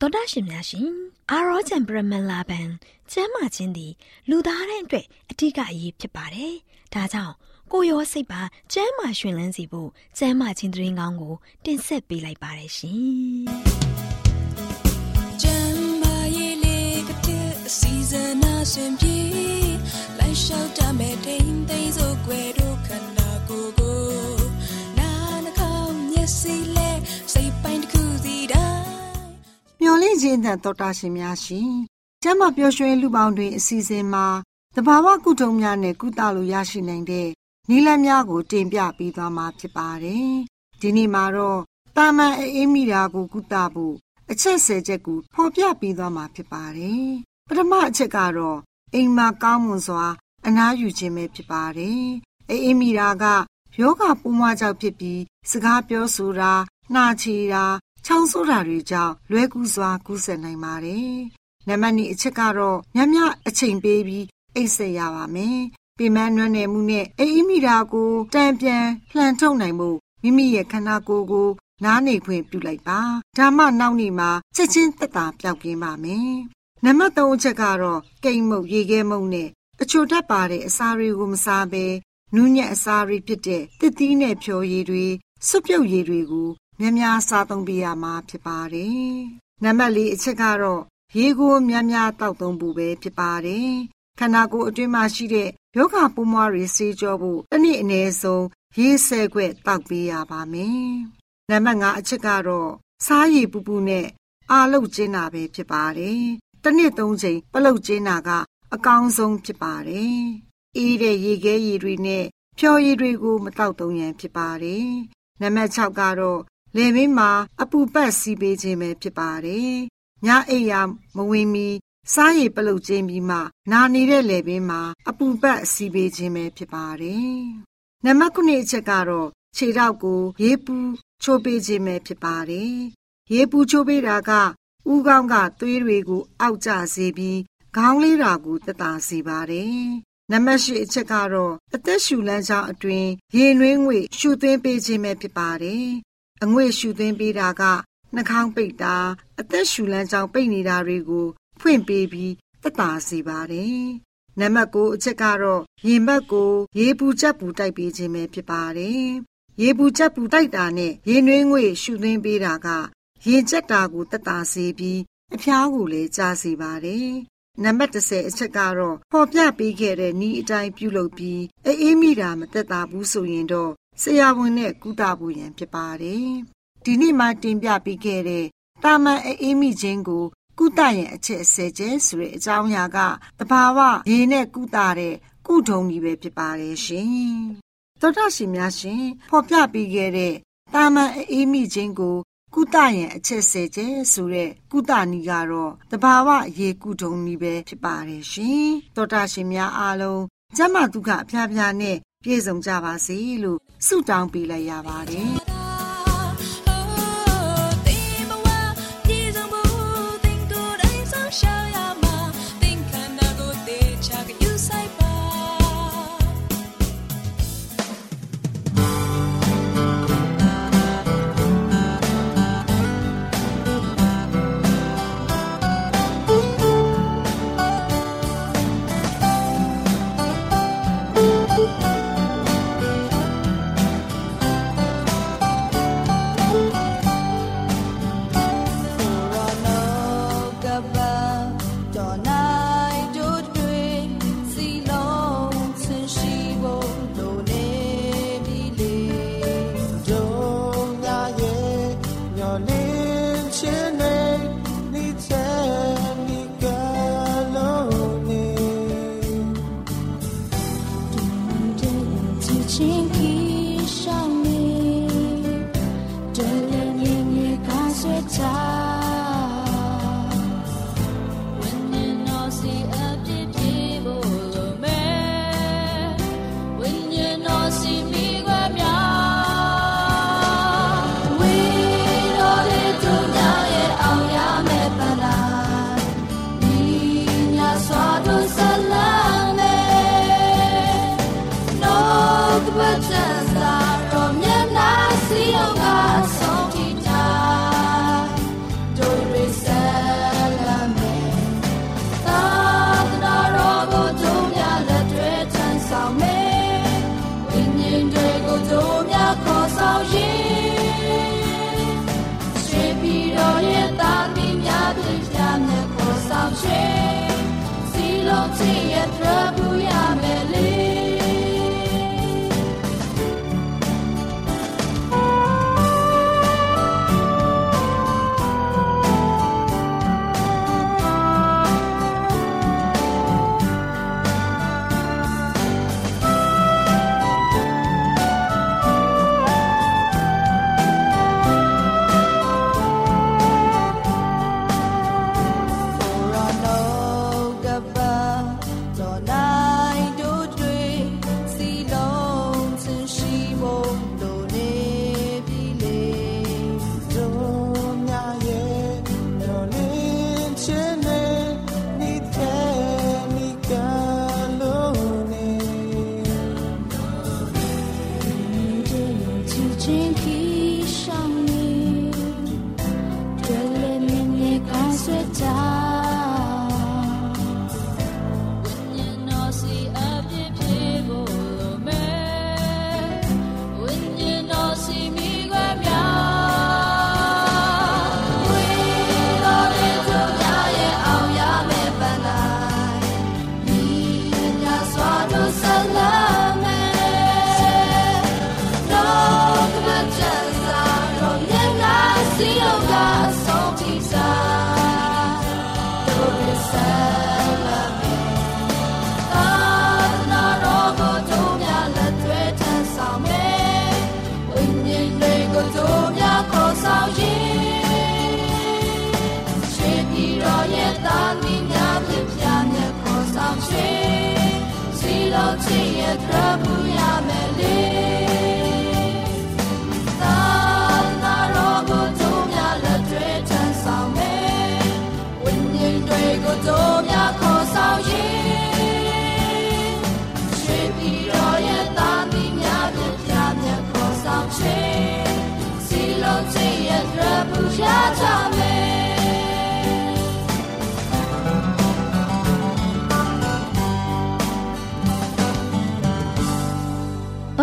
တော်တာရှင်များရှင်အာရောချံပရမန်လာဘန်ကျမ်းမာခြင်းသည်လူသားတိုင်းအတွက်အထူးအရေးဖြစ်ပါတယ်။ဒါကြောင့်ကိုရောစိတ်ပါကျမ်းမာရှင်လန်းစီဖို့ကျမ်းမာခြင်းသတင်းကောင်းကို တင်ဆက်ပေးလိုက်ပါတယ်ရှင်။ကျမ်းမာရေးလေးကတဲ့အစီအစဉ်အရှင်ပြေလိုက်လျှောက်တမဲ့ထိန်သိမ်းစို့ွယ်တို့ခန္ဓာကိုယ်ကိုနာနှာခေါင်းမျက်စိလဲစိတ်ပိုင်းတစ်ခုစီတိုင်းမျော် လင့်ခြင်းတဲ့တော်တာရှင်များရှင်ကျမ်းမာပျော်ရွှင်လူပေါင်းတွင်အစီအစဉ်မှာတဘာဝကုထုံများနဲ့ကုသလို့ရရှိနိုင်တဲ့နည်းလမ်းများကို တင်ပြပေးသွားမှာဖြစ်ပါတယ်။ဒီနေ့မှာတော့တာမန်အေးမိတာကို ကုသဖို့အချက်ဆယ်ချက်ကိုဖော်ပြပေးသွားမှာဖြစ်ပါတယ်။ပထမအချက်ကတော့အိမ်မှာကောင်းမွန်စွာ အနားယူခြင်းပဲဖြစ်ပါတယ်။အေးမိတာကယောဂပူးမွားကြောင့်ဖြစ်ပြီးစကားပြောဆိုတာနှာချေတာ ချောင်းဆိုးတာတွေကြောင့်လွဲကူးစွာကူးစက်နိုင်ပါတယ်။နံပါတ်2အချက်ကတော့ညညအချိန်ပေးပြီးအိတ်ဆက်ရပါမယ်။ပေမန်းနွမ်းနယ်မှုနဲ့အိမ်မိတာကိုတံပြန်လှန်ထုတ်နိုင်မှုမိမိရဲ့ခန္ဓာကိုယ်ကိုနားနေခွင့်ပြုလိုက်ပါ။ဒါမှနောက်နေ့မှာချက်ချင်းသက်သာပြောက်ကင်းပါမယ်။နံပါတ်3အချက်ကတော့ကိမ်မုတ်ရေခဲမုတ်နဲ့အချိုတတ်ပါတဲ့အစာတွေကိုမစားဘဲနူးညံ့အစာတွေဖြစ်တဲ့တစ်သီးနဲ့ဖြော်ရည်တွေစွပ်ပြုတ်ရည်တွေကို များများစားသုံးပေးရမှာဖြစ်ပါတယ်။နံပါတ်၄အချက်ကတော့ရေကိုများများတောက်သုံးဖို့ပဲဖြစ်ပါတယ်။ခန္ဓာကိုယ်အတွင်းမှာရှိတဲ့ယောဂပိုးမွားတွေဆေးကြောဖို့တစ်နေ့အနည်းဆုံးရေဆဲခွက်တောက်ပေးရပါမယ်။နံပါတ်၅အချက်ကတော့စားရည်ပူပူနဲ့အာလုတ်ကျင်းတာပဲဖြစ်ပါတယ်။တစ်နေ့သုံးချိန်ပလုတ်ကျင်းတာကအကောင်းဆုံးဖြစ်ပါတယ်။အေးတဲ့ရေခဲရည်တွေနဲ့ဖြော်ရည်တွေကိုမတောက်သုံးရန်ဖြစ်ပါတယ်။နံပါတ်6ကတော့ လယ်မင်းမှာ အပူပတ်စီးပေးခြင်းပဲဖြစ်ပါတယ်။ညအိပ်ရာမဝင်မီစားရည်ပလုတ်ခြင်းပြီးမှနာနေတဲ့လယ်ပင်မှာ အပူပတ်စီးပေးခြင်းပဲဖြစ်ပါတယ်။နံပါတ်9အချက်ကတော့ခြေထောက်ကို ရေပူချိုးပေးခြင်းပဲဖြစ်ပါတယ်။ရေပူချိုးပေးတာကဥကောင်းကသွေးတွေကို အောက်ကျစေပြီးခေါင်းလေးတာကိုတတာစေပါတယ်။နံပါတ်၈အချက်ကတော့အသက်ရှူလမ်းကြောင်းအတွင်းရေနွေးငွေရှူသွင်းပေးခြင်းပဲဖြစ်ပါတယ် အငွေ့ရှူသွင်းပေးတာကနှာခေါင်းပိတ်တာအသက်ရှူလမ်းကြောင်းပိတ်နေတာတွေကိုဖွင့်ပေးပြီးသက်သာစေပါတယ်။နံပါတ်9အချက်ကတော့ရင်ဘတ်ကိုရေပူချက်ပူတိုက်ပေးခြင်းပဲဖြစ်ပါတယ်။ရေပူချက်ပူတိုက်တာနဲ့ရေနွေးငွေ့ရှူသွင်းပေးတာကရင်ကျက်တာကိုသက်သာစေပြီးအဖျားကိုလည်းကြားစေပါတယ်။နံပါတ်30အချက်ကတော့ပေါ်ပြပေးခဲ့တဲ့ဤအတိုင်းပြုလုပ်ပြီးအေးမိတာမသက်သာဘူးဆိုရင်တော့ ဆရာဝန်နဲ့ကုသဖို့ရန်ဖြစ်ပါတယ်။ဒီနေ့မှတင်ပြပေးခဲ့တဲ့တာမန်အေးမိခြင်းကိုကုသရင်အချက်အစဲကျဲဆိုတဲ့အကြောင်းအရာကတဘာဝရေနဲ့ကုသတဲ့ကုထုံကြီးပဲဖြစ်ပါတယ်ရှင်။သောတာရှင်များရှင်ဖော်ပြပေးခဲ့တဲ့တာမန်အေးမိခြင်းကိုကုသရင်အချက်ဆဲကျဲဆိုတဲ့ကုသနည်းကတော့တဘာဝရေကုထုံနည်းပဲဖြစ်ပါတယ်ရှင်။သောတာရှင်များအားလုံးကျမဒုက္ခအဖျားဖျားနဲ့ ပြည့်စုံကြပါစေလို့ဆုတောင်းပေးလိုက်ရပါတယ်။။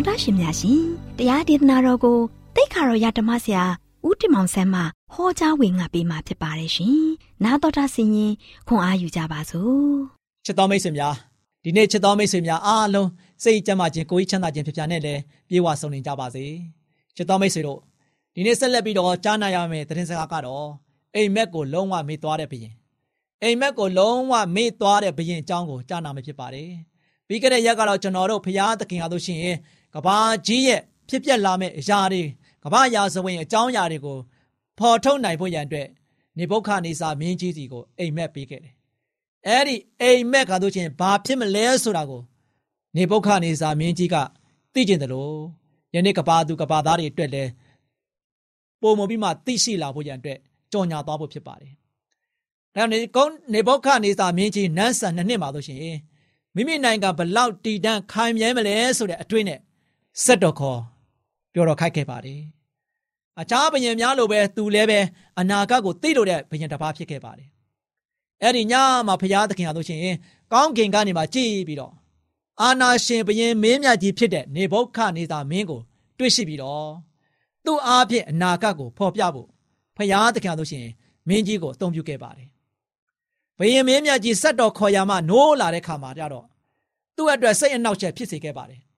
တော်တာရှင်များရှင်တရားဒေသနာတော်ကိုတိတ်ခါတော်ရဓမ္မဆရာဦးတင်မောင်ဆန်းမှဟောကြားဝင်ငါပေးมาဖြစ်ပါတယ်ရှင်။နာတော်တာဆင်ရင်ခွန်အားယူကြပါစို့။ချစ်တော်မိတ်ဆွေများဒီနေ့ချစ်တော်မိတ်ဆွေများအားလုံးစိတ်ကြမ်းမှခြင်းကိုယ်ချမ်းသာခြင်းဖြစ်ပြနဲ့လည်းပြေဝဆုံနေကြပါစေ။ချစ်တော်မိတ်ဆွေတို့ဒီနေ့ဆက်လက်ပြီးတော့ကြားနာရမယ့်သတင်းစကားကတော့အိမ်မက်ကိုလုံးဝမေ့သွားတဲ့ဘုရင်အိမ်မက်ကိုလုံးဝမေ့သွားတဲ့ဘုရင်အကြောင်းကိုကြားနာမှာဖြစ်ပါတယ်။ပြီးခဲ့တဲ့ရက်ကတော့ကျွန်တော်တို့ဖရာသခင်အားလို့ရှိရင် ကဘာကြီးရဲ့ဖြစ်ပျက်လာမယ့်အရာတွေကဘာရာဇဝင်အကြောင်းအရာတွေကိုဖော်ထုတ်နိုင်ဖို့ရန်အတွက်နေဘုခနေစာမင်းကြီးစီကိုအိမ်မက်ပေးခဲ့တယ်။အဲဒီအိမ်မက်ကတို့ချင်းဘာဖြစ်မလဲဆိုတာကိုနေပုခနေစာမင်းကြီးကသိကျင်တယ်လို့ယနေ့ကဘာသူကဘာသားတွေအတွက်လဲပုံမပြီးမှသိရှိလာဖို့ရန်အတွက်ကြော်ညာသွားဖို့ဖြစ်ပါတယ်။ဒါနေကုန်းနေပုခနေစာမင်းကြီးနန်းဆန်နှစ်နှစ်မှာဆိုရှင်မိမိနိုင်ငံဘလောက်တည်တံ့ခိုင်မြဲမလဲဆိုတဲ့အတွေ့နဲ့ စက်တော်ခေါ်ပြောတော့ခိုက်ခဲ့ပါတယ်။အခြားဘယင်များလိုပဲသူလည်းပဲအနာဂတ်ကိုသိလို့တဲ့ဘယင်တစ်ပါးဖြစ်ခဲ့ပါတယ်။အဲ့ဒီညမှာဘုရားသခင်ဟာဆိုရှင်ကောင်းကင်ကနေမှကြည်ပြီးတော့အာနာရှင်ဘယင်မင်းမြတ်ကြီးဖြစ်တဲ့နေဘုခနေသာမင်းကို တွေ့ရှိပြီးတော့သူ့အားဖြင့်အနာဂတ်ကိုဖော်ပြဖို့ဘုရားသခင်ဟာဆိုရှင်မင်းကြီးကိုအသုံးပြုခဲ့ပါတယ်။ဘယင်မင်းမြတ်ကြီးဆက်တော်ခေါ်ရမှနိုးလာတဲ့ခါမှာကြတော့သူ့အတွက်စိတ်အနှောက်အယှက်ဖြစ်စေခဲ့ပါတယ်။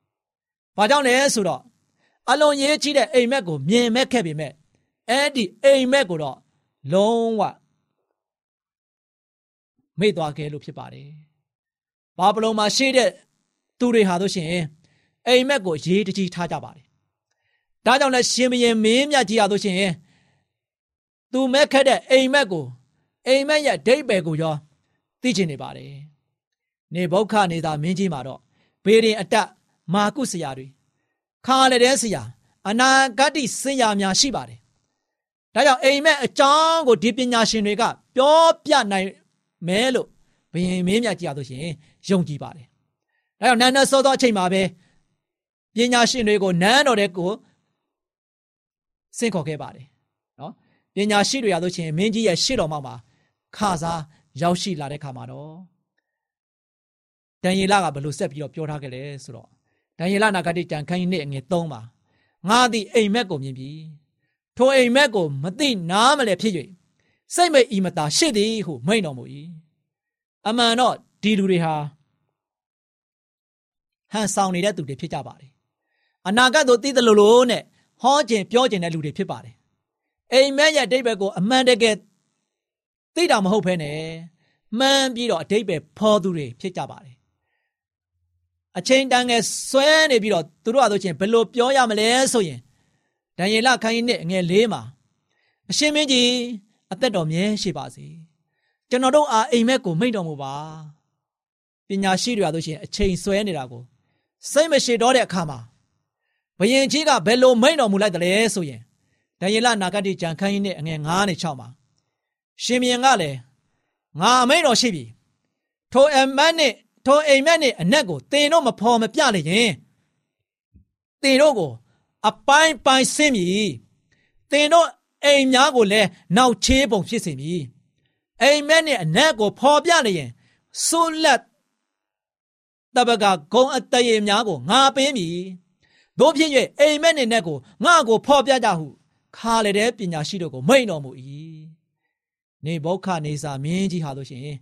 ဘာကြောင့်လဲဆိုတော့အလွန်ရေးကြီးတဲ့အိမ်မက်ကိုမြင်မဲ့ခဲ့ပေမဲ့အဲ့ဒီအိမ်မက်ကိုတော့လုံးဝမေ့သွားခဲ့လို့ဖြစ်ပါတယ်။ဘာဘလုံမှာရှိတဲ့သူတွေဟာတို့ရှင်အိမ်မက်ကိုရေးတကြီးထားကြပါတယ်။ဒါကြောင့်လည်းရှင်ဘရင်မင်းမြတ်ကြီးဟာတို့ရှင်သူမက်ခက်တဲ့အိမ်မက်ကိုအိမ်မက်ရဲ့ဒိတ်ပယ်ကိုရောသိချင်နေပါတယ်။နေဘုခနေသာမင်းကြီးမှာတော့ဘေးရင်အတက် မာကုဆရာတွေခါလည်းတဲ့ဆရာအနာဂတ်စင်ရာများရှိပါတယ်။ဒါကြောင့်အိမ်မက်အကြောင်းကိုဒီပညာရှင်တွေကပြောပြနိုင်မဲလို့ဘယင်မင်းမြတ်ကြီးရဆိုရှင်ယုံကြည်ပါတယ်။ဒါကြောင့်နန်းနစောသောအချိန်မှာပဲပညာရှင်တွေကိုနန်းတော်တဲ့ကိုစင့်ခေါ်ခဲ့ပါတယ်။နော်ပညာရှိတွေရဆိုရှင်မင်းကြီးရဲ့ရှေ့တော်မှာခါစားရောက်ရှိလာတဲ့ခါမှာတော့ဒံယေလကဘလို့ဆက်ပြီးတော့ပြောထားခဲ့လဲဆိုတော့ ဒံယေလနာဂတိကြံခန်းကြီးနဲ့ငွေ3ပါငါသည်အိမ်မက်ကိုမြင်ပြီထိုအိမ်မက်ကိုမသိနားမလဲဖြစ်၍စိတ်မိတ်ဤမသာရှိသည်ဟုမိန်တော်မူ၏အမှန်တော့ဒီလူတွေဟာဟန်ဆောင်နေတဲ့သူတွေဖြစ်ကြပါတယ်အနာဂတ်ကိုသိတယ်လို့လို့နဲ့ဟောခြင်းပြောခြင်းတဲ့လူတွေဖြစ်ပါတယ်အိမ်မက်ရဲ့အတိတ်ဘက်ကိုအမှန်တကယ်သိတာမဟုတ်ဘဲနဲ့မှန်ပြီးတော့အတိတ်ပဲဖော်သူတွေဖြစ်ကြပါတယ် အချိန်တန်ငယ်ဆွဲနေပြီးတော့သူတို့အဆိုချင်းဘယ်လိုပြောရမလဲဆိုရင်ဒံယေလခိုင်းနဲ့ငယ်လေးမှာအရှင်မင်းကြီးအသက်တော်မြဲရှိပါစေကျွန်တော်တို့အားအိမ်မက်ကိုမိန့်တော်မူပါပညာရှိတွေအဆိုရှင်အချိန်ဆွဲနေတာကိုစိတ်မရှိတော့တဲ့အခါမှာဘယင်ကြီးကဘယ်လိုမိန့်တော်မူလိုက်တယ်လဲဆိုရင်ဒံယေလနာဂတိကြံခိုင်းနဲ့အငယ်9နဲ့6မှာရှင်မြင်ကလည်းငါအမိန့်တော်ရှိပြီထိုအမတ်နဲ့ ထိုအိမ်မက်နဲ့အနက်ကိုတင်တို့မဖော်မပြလိုက်ရင်တင်တို့ကို အပိုင်းပိုင်းဆင်းမည်တင်တို့အိမ်များကိုလည်းနောက်ချေးပုံဖြစ်စေမည်အိမ်မက်နဲ့အနက်ကိုဖော်ပြလိုက်ရင်ဆိုးလက်တပကဂုံအတရေများကိုငါပေးမည်တို့ဖြစ်၍အိမ်မက်နဲ့နက်ကိုငါကိုဖော်ပြကြဟုခါလေတဲ့ပညာရှိတို့ကိုမိန်တော်မူ၏နေဘောခနေစာမင်းကြီးဟာလို့ရှိရင်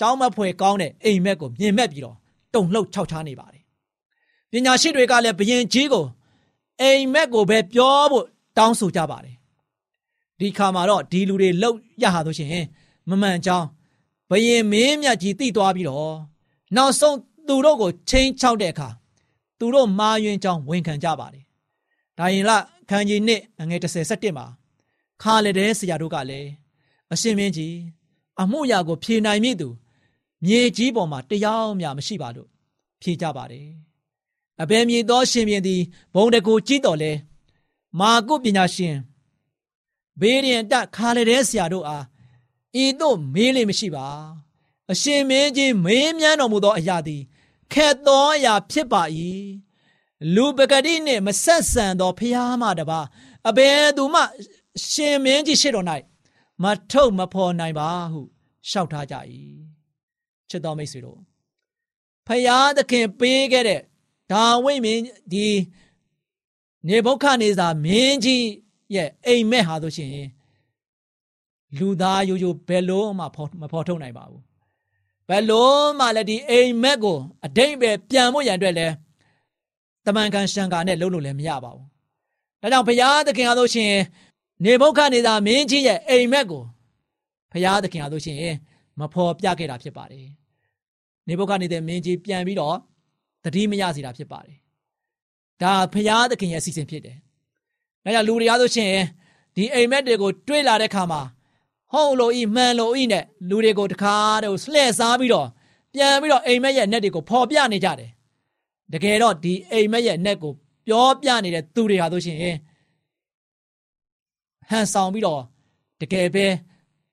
ကြောင်းမဖွယ်ကောင်းတဲ့အိမ်မက်ကိုမြင်မဲ့ပြီးတော့တုံလှုပ်ခြောက်ခြားနေပါတယ်။ပညာရှိတွေကလည်းဘယင်ကြီးကိုအိမ်မက်ကိုပဲပြောဖို့တောင်းဆိုကြပါတယ်။ဒီခါမှာတော့ဒီလူတွေလှုပ်ရဟာဆိုရှင်မမှန်ကြောင်းဘယင်မင်းမြတ်ကြီးသိသွားပြီးတော့နောက်ဆုံးသူတို့ကိုချင်းချောက်တဲ့အခါသူတို့မာယွင်ကြောင်းဝန်ခံကြပါတယ်။ဒါရင်လခန်းကြီးနှစ်ငွေ37မှာခါလေတဲ့ဆရာတို့ကလည်းအရှင်မင်းကြီးအမှုရာကိုဖြေနိုင်မည်သူ မြေကြီးပေါ်မှာတရားမျှမရှိပါလို့ဖြေကြပါတယ်အဘယ်မြေသောရှင်ပြန်သည်ဘုံတကူကြည့်တော်လဲမာကုပညာရှင်ဘေးရင်တခါလေတဲ့ဆရာတို့အားဤသို့မေးလိမ့်မရှိပါအရှင်မင်းကြီးမေးမြန်းတော်မူသောအရာသည်ခက်သောအရာဖြစ်ပါ၏လူပဂတိနှင့်မဆက်ဆံသောဖျားမတပါအဘယ်သူမှရှင်မင်းကြီးရှိတော်၌မထုတ်မဖော်နိုင်ပါဟုလျှောက်ထားကြ၏ ချစ်တော်မိတ်ဆွေတို့ဖယားသခင်ပေးခဲ့တဲ့ဒါဝိမင်းဒီနေဘုခနေစာမင်းကြီးရဲ့အိမ်မက်ဟာဆိုရှင်လူသားရိုးရိုးဘယ်လို့မှမဖော်ထုတ်နိုင်ပါဘူးဘယ်လို့မှလည်းဒီအိမ်မက်ကိုအတိတ်ပဲပြန်ဖို့ရန်အတွက်လဲတမန်ကန်ရှံကာနဲ့လုံးလို့လည်းမရပါဘူးဒါကြောင့်ဘုရားသခင်အားလို့ရှင်နေဘုခနေသာမင်းကြီးရဲ့အိမ်မက်ကိုဘုရားသခင်အားလို့ရှင်မဖော်ပြခဲ့တာဖြစ်ပါတယ် နေဘုခနေတဲ့မင်းကြီးပြန်ပြီးတော့တတိမရစီတာဖြစ်ပါတယ်ဒါဘုရားသခင်ရဲ့အစီအစဉ်ဖြစ်တယ်ဒါကြောင့်လူတွေအားလို့ရှင်ဒီအိမ်မက်တွေကိုတွေးလာတဲ့ခါမှာဟုတ်လို့ဤမှန်လို့ဤနဲ့လူတွေကိုတခါတည်းလှည့်စားပြီးတော့ပြန်ပြီးတော့အိမ်မက်ရဲ့ net တွေကိုဖော်ပြနေကြတယ်တကယ်တော့ဒီအိမ်မက်ရဲ့အနက်ကိုပြောပြနေတဲ့သူတွေဟာဆိုရှင်ဟန်ဆောင်ပြီးတော့တကယ်ပဲ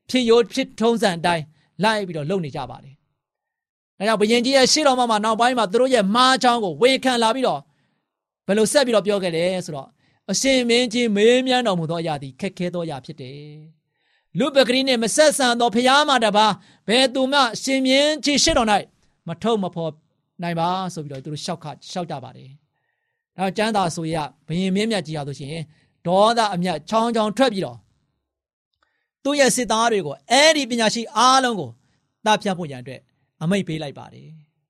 ဖြစ်ရိုးဖြစ်ထုံးစံအတိုင်းလိုက်ပြီးတော့လုပ်နေကြပါတယ်။ ဒါကြောင့်ဘုရင်ကြီးရဲ့ရှေ့တော်မှာနောက်ပိုင်းမှာသူတို့ရဲ့မားချောင်းကိုဝေခံလာပြီးတော့ဘယ်လိုဆက်ပြီးတော့ပြောခဲ့လဲဆိုတော့အရှင်မင်းကြီးမေးမြန်းတော်မူသောအရာသည်ခက်ခဲသောအရာဖြစ်တယ်။လူပဂရီနှင့်မဆက်ဆံသောဖျားမှတပါဘယ်သူမှရှင်မင်းကြီးရှေ့တော်၌မထုတ်မဖော်နိုင်ပါဆိုပြီးတော့သူတို့ရှောက်ခရှောက်ကြပါတယ်။ဒါကျမ်းသာဆိုရဘုရင်မင်းမြတ်ကြီးဟာဆိုရှင်ဒေါသအမျက်ချောင်းချောင်းထွက်ပြီးတော့သူ့ရဲ့စစ်သားတွေကိုအဲ့ဒီပညာရှိအားလုံးကိုတပ်ဖြတ်ဖို့ရန်အတွက် အမိတ်ပေးလိုက်ပါတယ်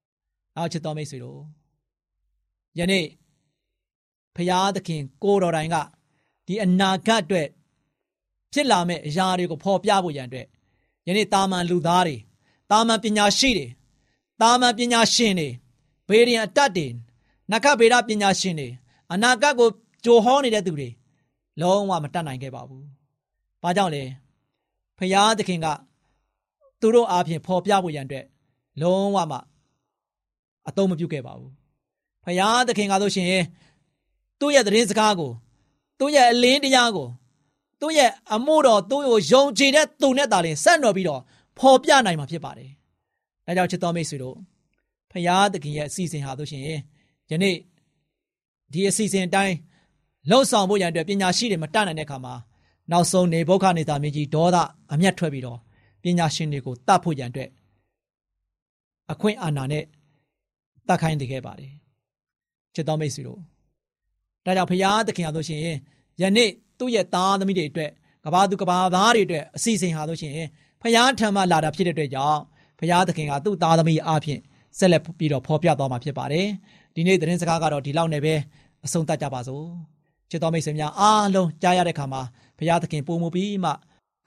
။နောက်ချစ်တော်မိတ်ဆွေတို့ယနေ့ဖရာသခင်ကိုတော်တိုင်ကဒီအနာဂတ်အတွက်ဖြစ်လာမယ့်အရာတွေကိုဖော်ပြဖို့ရန်အတွက်ယနေ့တာမန်လူသားတွေတာမန်ပညာရှိတွေတာမန်ပညာရှင်တွေဘေးရင်အတတ်တွေနခဗေဒပညာရှင်တွေအနာဂတ်ကိုကြိုဟောနေတဲ့သူတွေလုံးဝမတတ်နိုင်ခဲ့ပါဘူး။ဘာကြောင့်လဲ။ဖရာသခင်ကသူတို့အားဖြင့်ဖော်ပြဖို့ရန်အတွက် လုံးဝမှအသုံးမပြုခဲ့ပါဘူး။ဖရာသခင်ကဆိုရှင်သူ့ရဲ့သတင်းစကားကိုသူ့ရဲ့အလင်းတရားကိုသူ့ရဲ့အမှုတော်သူ့ကိုယုံကြည်တဲ့သူနဲ့တာလင်ဆက်တော်ပြီးတော့ဖော်ပြနိုင်မှာဖြစ်ပါတယ်။ဒါကြောင့်ချစ်တော်မိတ်ဆွေတို့ဖရာသခင်ရဲ့အစီအစဉ်ဟာဆိုရှင်ယနေ့ဒီအစီအစဉ်အတိုင်းလှုပ်ဆောင်ဖို့ရန်အတွက်ပညာရှိတွေမတတ်နိုင်တဲ့အခါမှာနောက်ဆုံးနေဘုခနေတာမြကြီးဒေါသအမျက်ထွက်ပြီးတော့ပညာရှင်တွေကိုတတ်ဖို့ရန်အတွက် အခွင့်အာဏာနဲ့တတ်ခိုင်းတခဲ့ပါတယ်ချစ်တော်မိတ်ဆွေတို့ဒါကြောင့်ဖရာသခင်ဟာဆိုရှင်ယနေ့သူ့ရဲ့သားသမီးတွေအတွက်ကဘာသူကဘာသားတွေအတွက်အစီအစဉ်ဟာဆိုရှင်ဖရာထံမှလာတာဖြစ်တဲ့အတွက်ကြောင့်ဖရာသခင်ကသူ့သားသမီးအားဖြင့်ဆက်လက်ပြီးတော့ဖော်ပြသွားမှာဖြစ်ပါတယ်ဒီနေ့သတင်းစကားကတော့ဒီလောက်နဲ့ပဲအဆုံးသတ်ကြပါစို့ချစ်တော်မိတ်ဆွေများအားလုံးကြားရတဲ့အခါမှာဘုရားသခင်ပုံမူပြီးမှ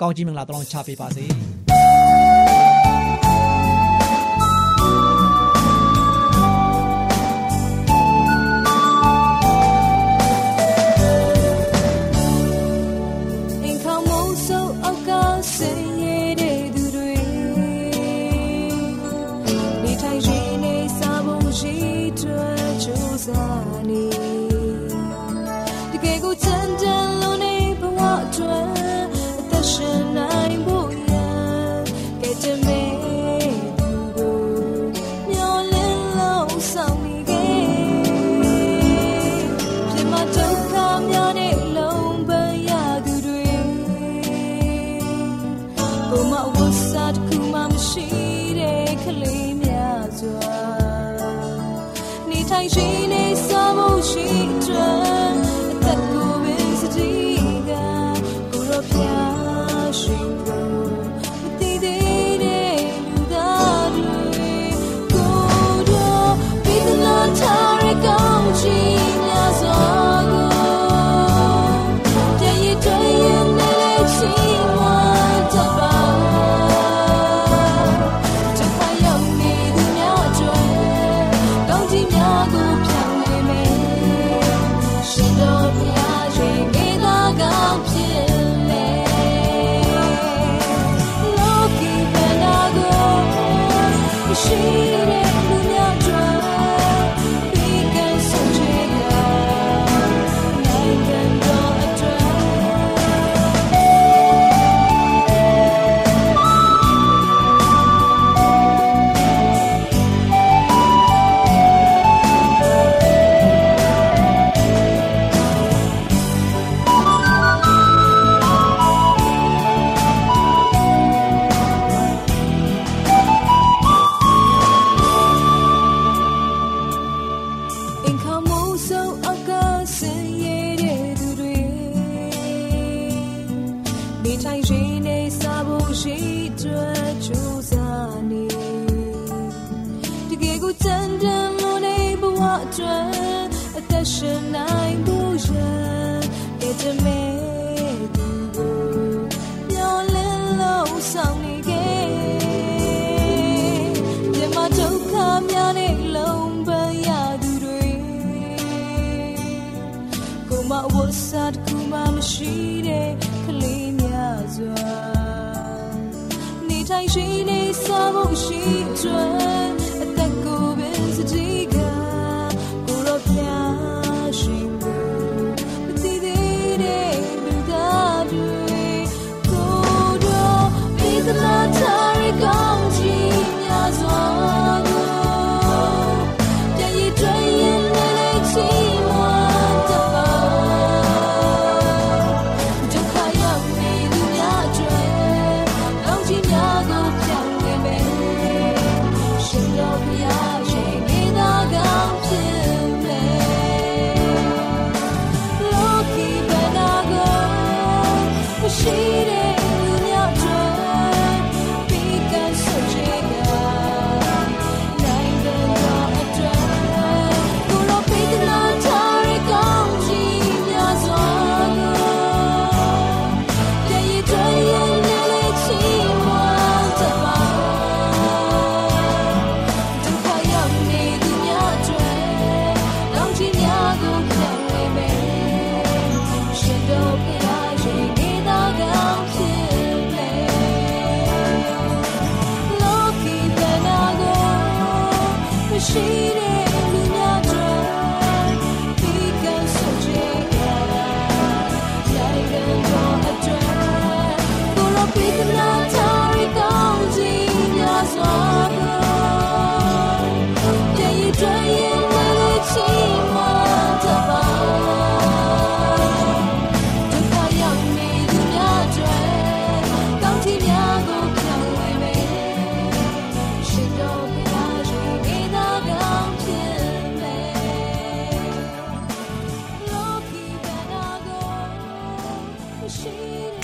ကောင်းကြီးမင်္ဂလာတောင်းချပေးပါစေ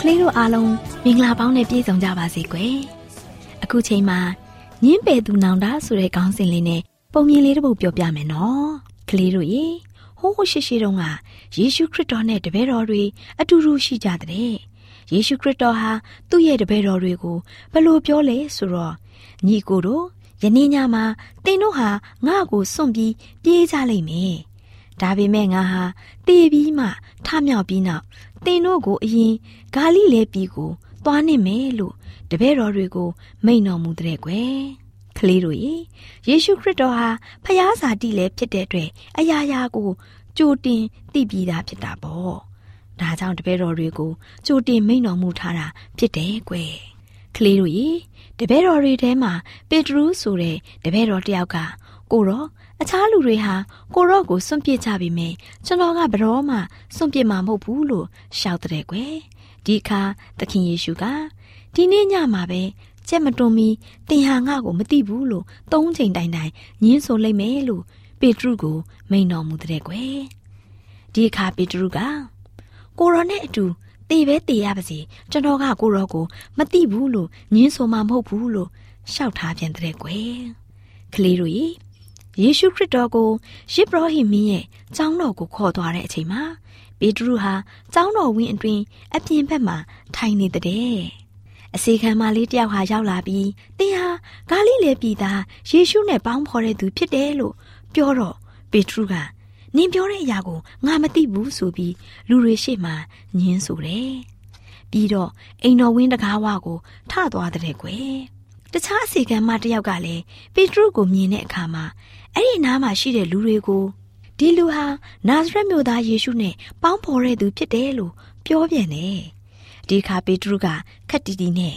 ကလေးတို့အားလုံးမင်္ဂလာပေါင်းနဲ့ပြည့်စုံကြပါစေကွယ်အခုချိန်မှာညင်းပယ်သူနောင်တာဆိုတဲ့ခေါင်းစဉ်လေးနဲ့ပုံမြင်လေးတစ်ပုဒ်ပြောပြမယ်နော်ကလေးတို့ရေဟိုးရှိရှိတုန်းကယေရှုခရစ်တော်နဲ့တပည့်တော်တွေအတူတူရှိကြတဲ့ယေရှုခရစ်တော်ဟာသူ့ရဲ့တပည့်တော်တွေကိုဘယ်လိုပြောလဲဆိုတော့ညီကိုတို့ယနေ့ညမှာသင်တို့ဟာငါ့ကိုစွန့်ပြီးပြေးကြလိမ့်မယ်ဒါပေမဲ့ငါဟာတည်ပြီးမှထမြောက်ပြီးနောက် သင်တို့ကိုအရင်ဂါလိလဲပြည်ကိုသွားနှင့်မယ်လို့တပည့်တော်တွေကိုမိန့်တော်မူတဲ့ကွယ်ကလေးတို့ရေယေရှုခရစ်တော်ဟာဖျားစာတိလည်းဖြစ်တဲ့အတွက်အရာရာကိုကြိုတင်သိပြီးသားဖြစ်တာပေါ့ဒါကြောင့်တပည့်တော်တွေကိုကြိုတင်မိန့်တော်မူထားတာဖြစ်တယ်ကွယ်ကလေးတို့ရေတပည့်တော်တွေထဲမှာပေတရုဆိုတဲ့တပည့်တော်တယောက်က ကိုတော့အခြားလူတွေဟာကိုရော့ကိုစွန့်ပစ်ကြပြီမယ်ကျွန်တော်ကဘရောမှစွန့်ပစ်မှာမဟုတ်ဘူးလို့ရှောက်တဲ့ကွယ်ဒီအခါသခင်ယေရှုကဒီနေ့ညမှာပဲကြက်မတွန်မီတင်ဟာငါ့ကိုမသိဘူးလို့သုံးချိန်တိုင်တိုင်ညင်းဆိုလိုက်မယ်လို့ပေတရုကိုမိန်တော်မူတဲ့ကွယ်ဒီအခါပေတရုကကိုရောနဲ့အတူတေပဲတေရပါစေကျွန်တော်ကကိုရောကိုမသိဘူးလို့ညင်းဆိုမှမဟုတ်ဘူးလို့ရှောက်ထားပြန်တဲ့ကွယ်ကလေးတို့ရေ ယေရှုခရစ်တော်ကိုယေဘရဟိမင်းရဲ့ကျောင်းတော်ကိုခေါ်သွားတဲ့အချိန်မှာပေတရုဟာကျောင်းတော်ဝင်းအတွင်အပြင်ဘက်မှာထိုင်နေတဲ့တဲ့အစီခံမလေးတယောက်ဟာရောက်လာပြီးတင်ဟာဂါလိလေပြည်သားယေရှုနဲ့ပေါင်းဖော်တဲ့သူဖြစ်တယ်လို့ပြောတော့ပေတရုကနင်ပြောတဲ့အရာကိုငါမသိဘူးဆိုပြီးလူတွေရှေ့မှာညင်းဆိုတယ်။ပြီးတော့အိမ်တော်ဝင်းတကားဝကိုထသွားတဲ့ကွယ်။ တခြားအစီကံမတယောက်ကလည်းပေတရုကိုမြင်တဲ့အခါမှာအဲ့ဒီနားမှာရှိတဲ့လူတွေကိုဒီလူဟာနာဇရက်မြို့သားယေရှုနဲ့ပေါင်းဖော်တဲ့သူဖြစ်တယ်လို့ပြောပြန်တယ်။ဒီခါပေတရုကခက်တီတီနဲ့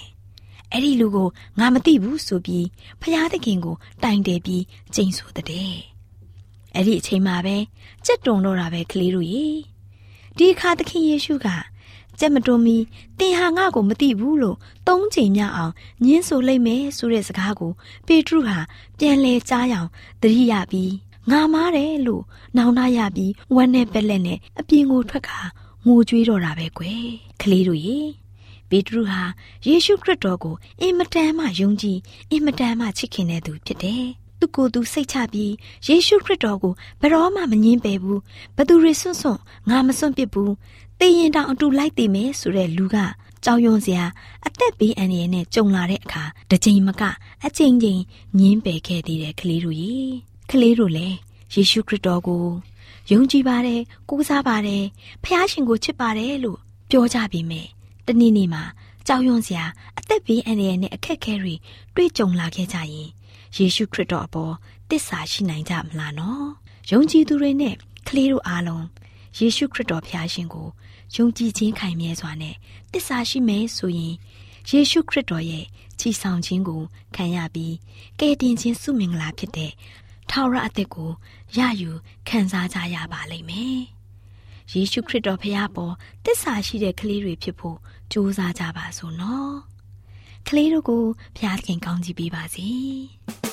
အဲ့ဒီလူကိုငါမသိဘူးဆိုပြီးဖျားသခင်ကိုတိုင်တယ်ပြီးကျိန်ဆိုတဲ့။အဲ့ဒီအချိန်မှာပဲကြက်တုံတော့တာပဲကလေးတို့ရေ။ဒီခါသခင်ယေရှုက ကြက်မတွမီတင်ဟာငါ့ကိုမသိဘူးလို့သုံးချိန်မြောက်အောင်ညင်းဆိုလိုက်မယ်ဆိုတဲ့စကားကို ပေတရုဟာပြန်လဲကြားရောင်သတိရပြီးငါမားတယ်လို့နောင်နာရပြီးဝမ်းနဲ့ပက်လက်နဲ့အပြင်ကိုထွက်ခါငိုကြွေးတော့တာပဲကွယ်ကလေးတို့ရေပေတရုဟာယေရှုခရစ်တော်ကိုအင်မတန်မှယုံကြည်အင်မတန်မှချစ်ခင်တဲ့သူဖြစ်တယ် သူကိုယ်သူစိတ်ချပြီးယေရှုခရစ်တော်ကိုဘယ်တော့မှမငင်းပယ်ဘူးဘသူတွေစွန့်စွန့်ငါမစွန့်ပစ်ဘူးသိရင်တောင်အတူလိုက်သိမယ်ဆိုတဲ့လူကကြောင်ယွန်စရာအသက်ဘေးအန္တရာယ်နဲ့ကြုံလာတဲ့အခါတစ်ချိန်မကအချိန်ချင်းညင်းပယ်ခဲ့သေးတယ်ကလေးတို့ရေကလေးတို့လည်းယေရှုခရစ်တော်ကိုယုံကြည်ပါတယ်ကိုးစားပါတယ်ဖះရှင်ကိုချစ်ပါတယ်လို့ပြောကြပြီမယ်တနေ့နေ့မှာကြောက်ရွံ့စရာအသက်ဘေးအန္တရာယ်နဲ့အခက်အခဲတွေတွေ့ကြုံလာခဲ့ကြရင် ယေရှုခရစ်တော်အပေါ်တစ္ဆာရှိနိုင်ကြမလားနော်ယုံကြည်သူတွေနဲ့ကလေးတို့အားလုံးယေရှုခရစ်တော်ဖះရှင်ကိုယုံကြည်ခြင်းခိုင်မြဲစွာနဲ့တစ္ဆာရှိမယ်ဆိုရင်ယေရှုခရစ်တော်ရဲ့ချီဆောင်ခြင်းကိုခံရပြီးကယ်တင်ခြင်းစုမင်္ဂလာဖြစ်တဲ့ထာဝရအသက်ကိုရယူခံစားကြရပါလိမ့်မယ်။ယေရှုခရစ်တော်ဖခင်ပေါ်တစ္ဆာရှိတဲ့ကလေးတွေဖြစ်ဖို့ကြိုးစားကြပါစို့နော်။ ကလေးတို့ကိုဖခင်ကောင်းချီးပေးပါစေ။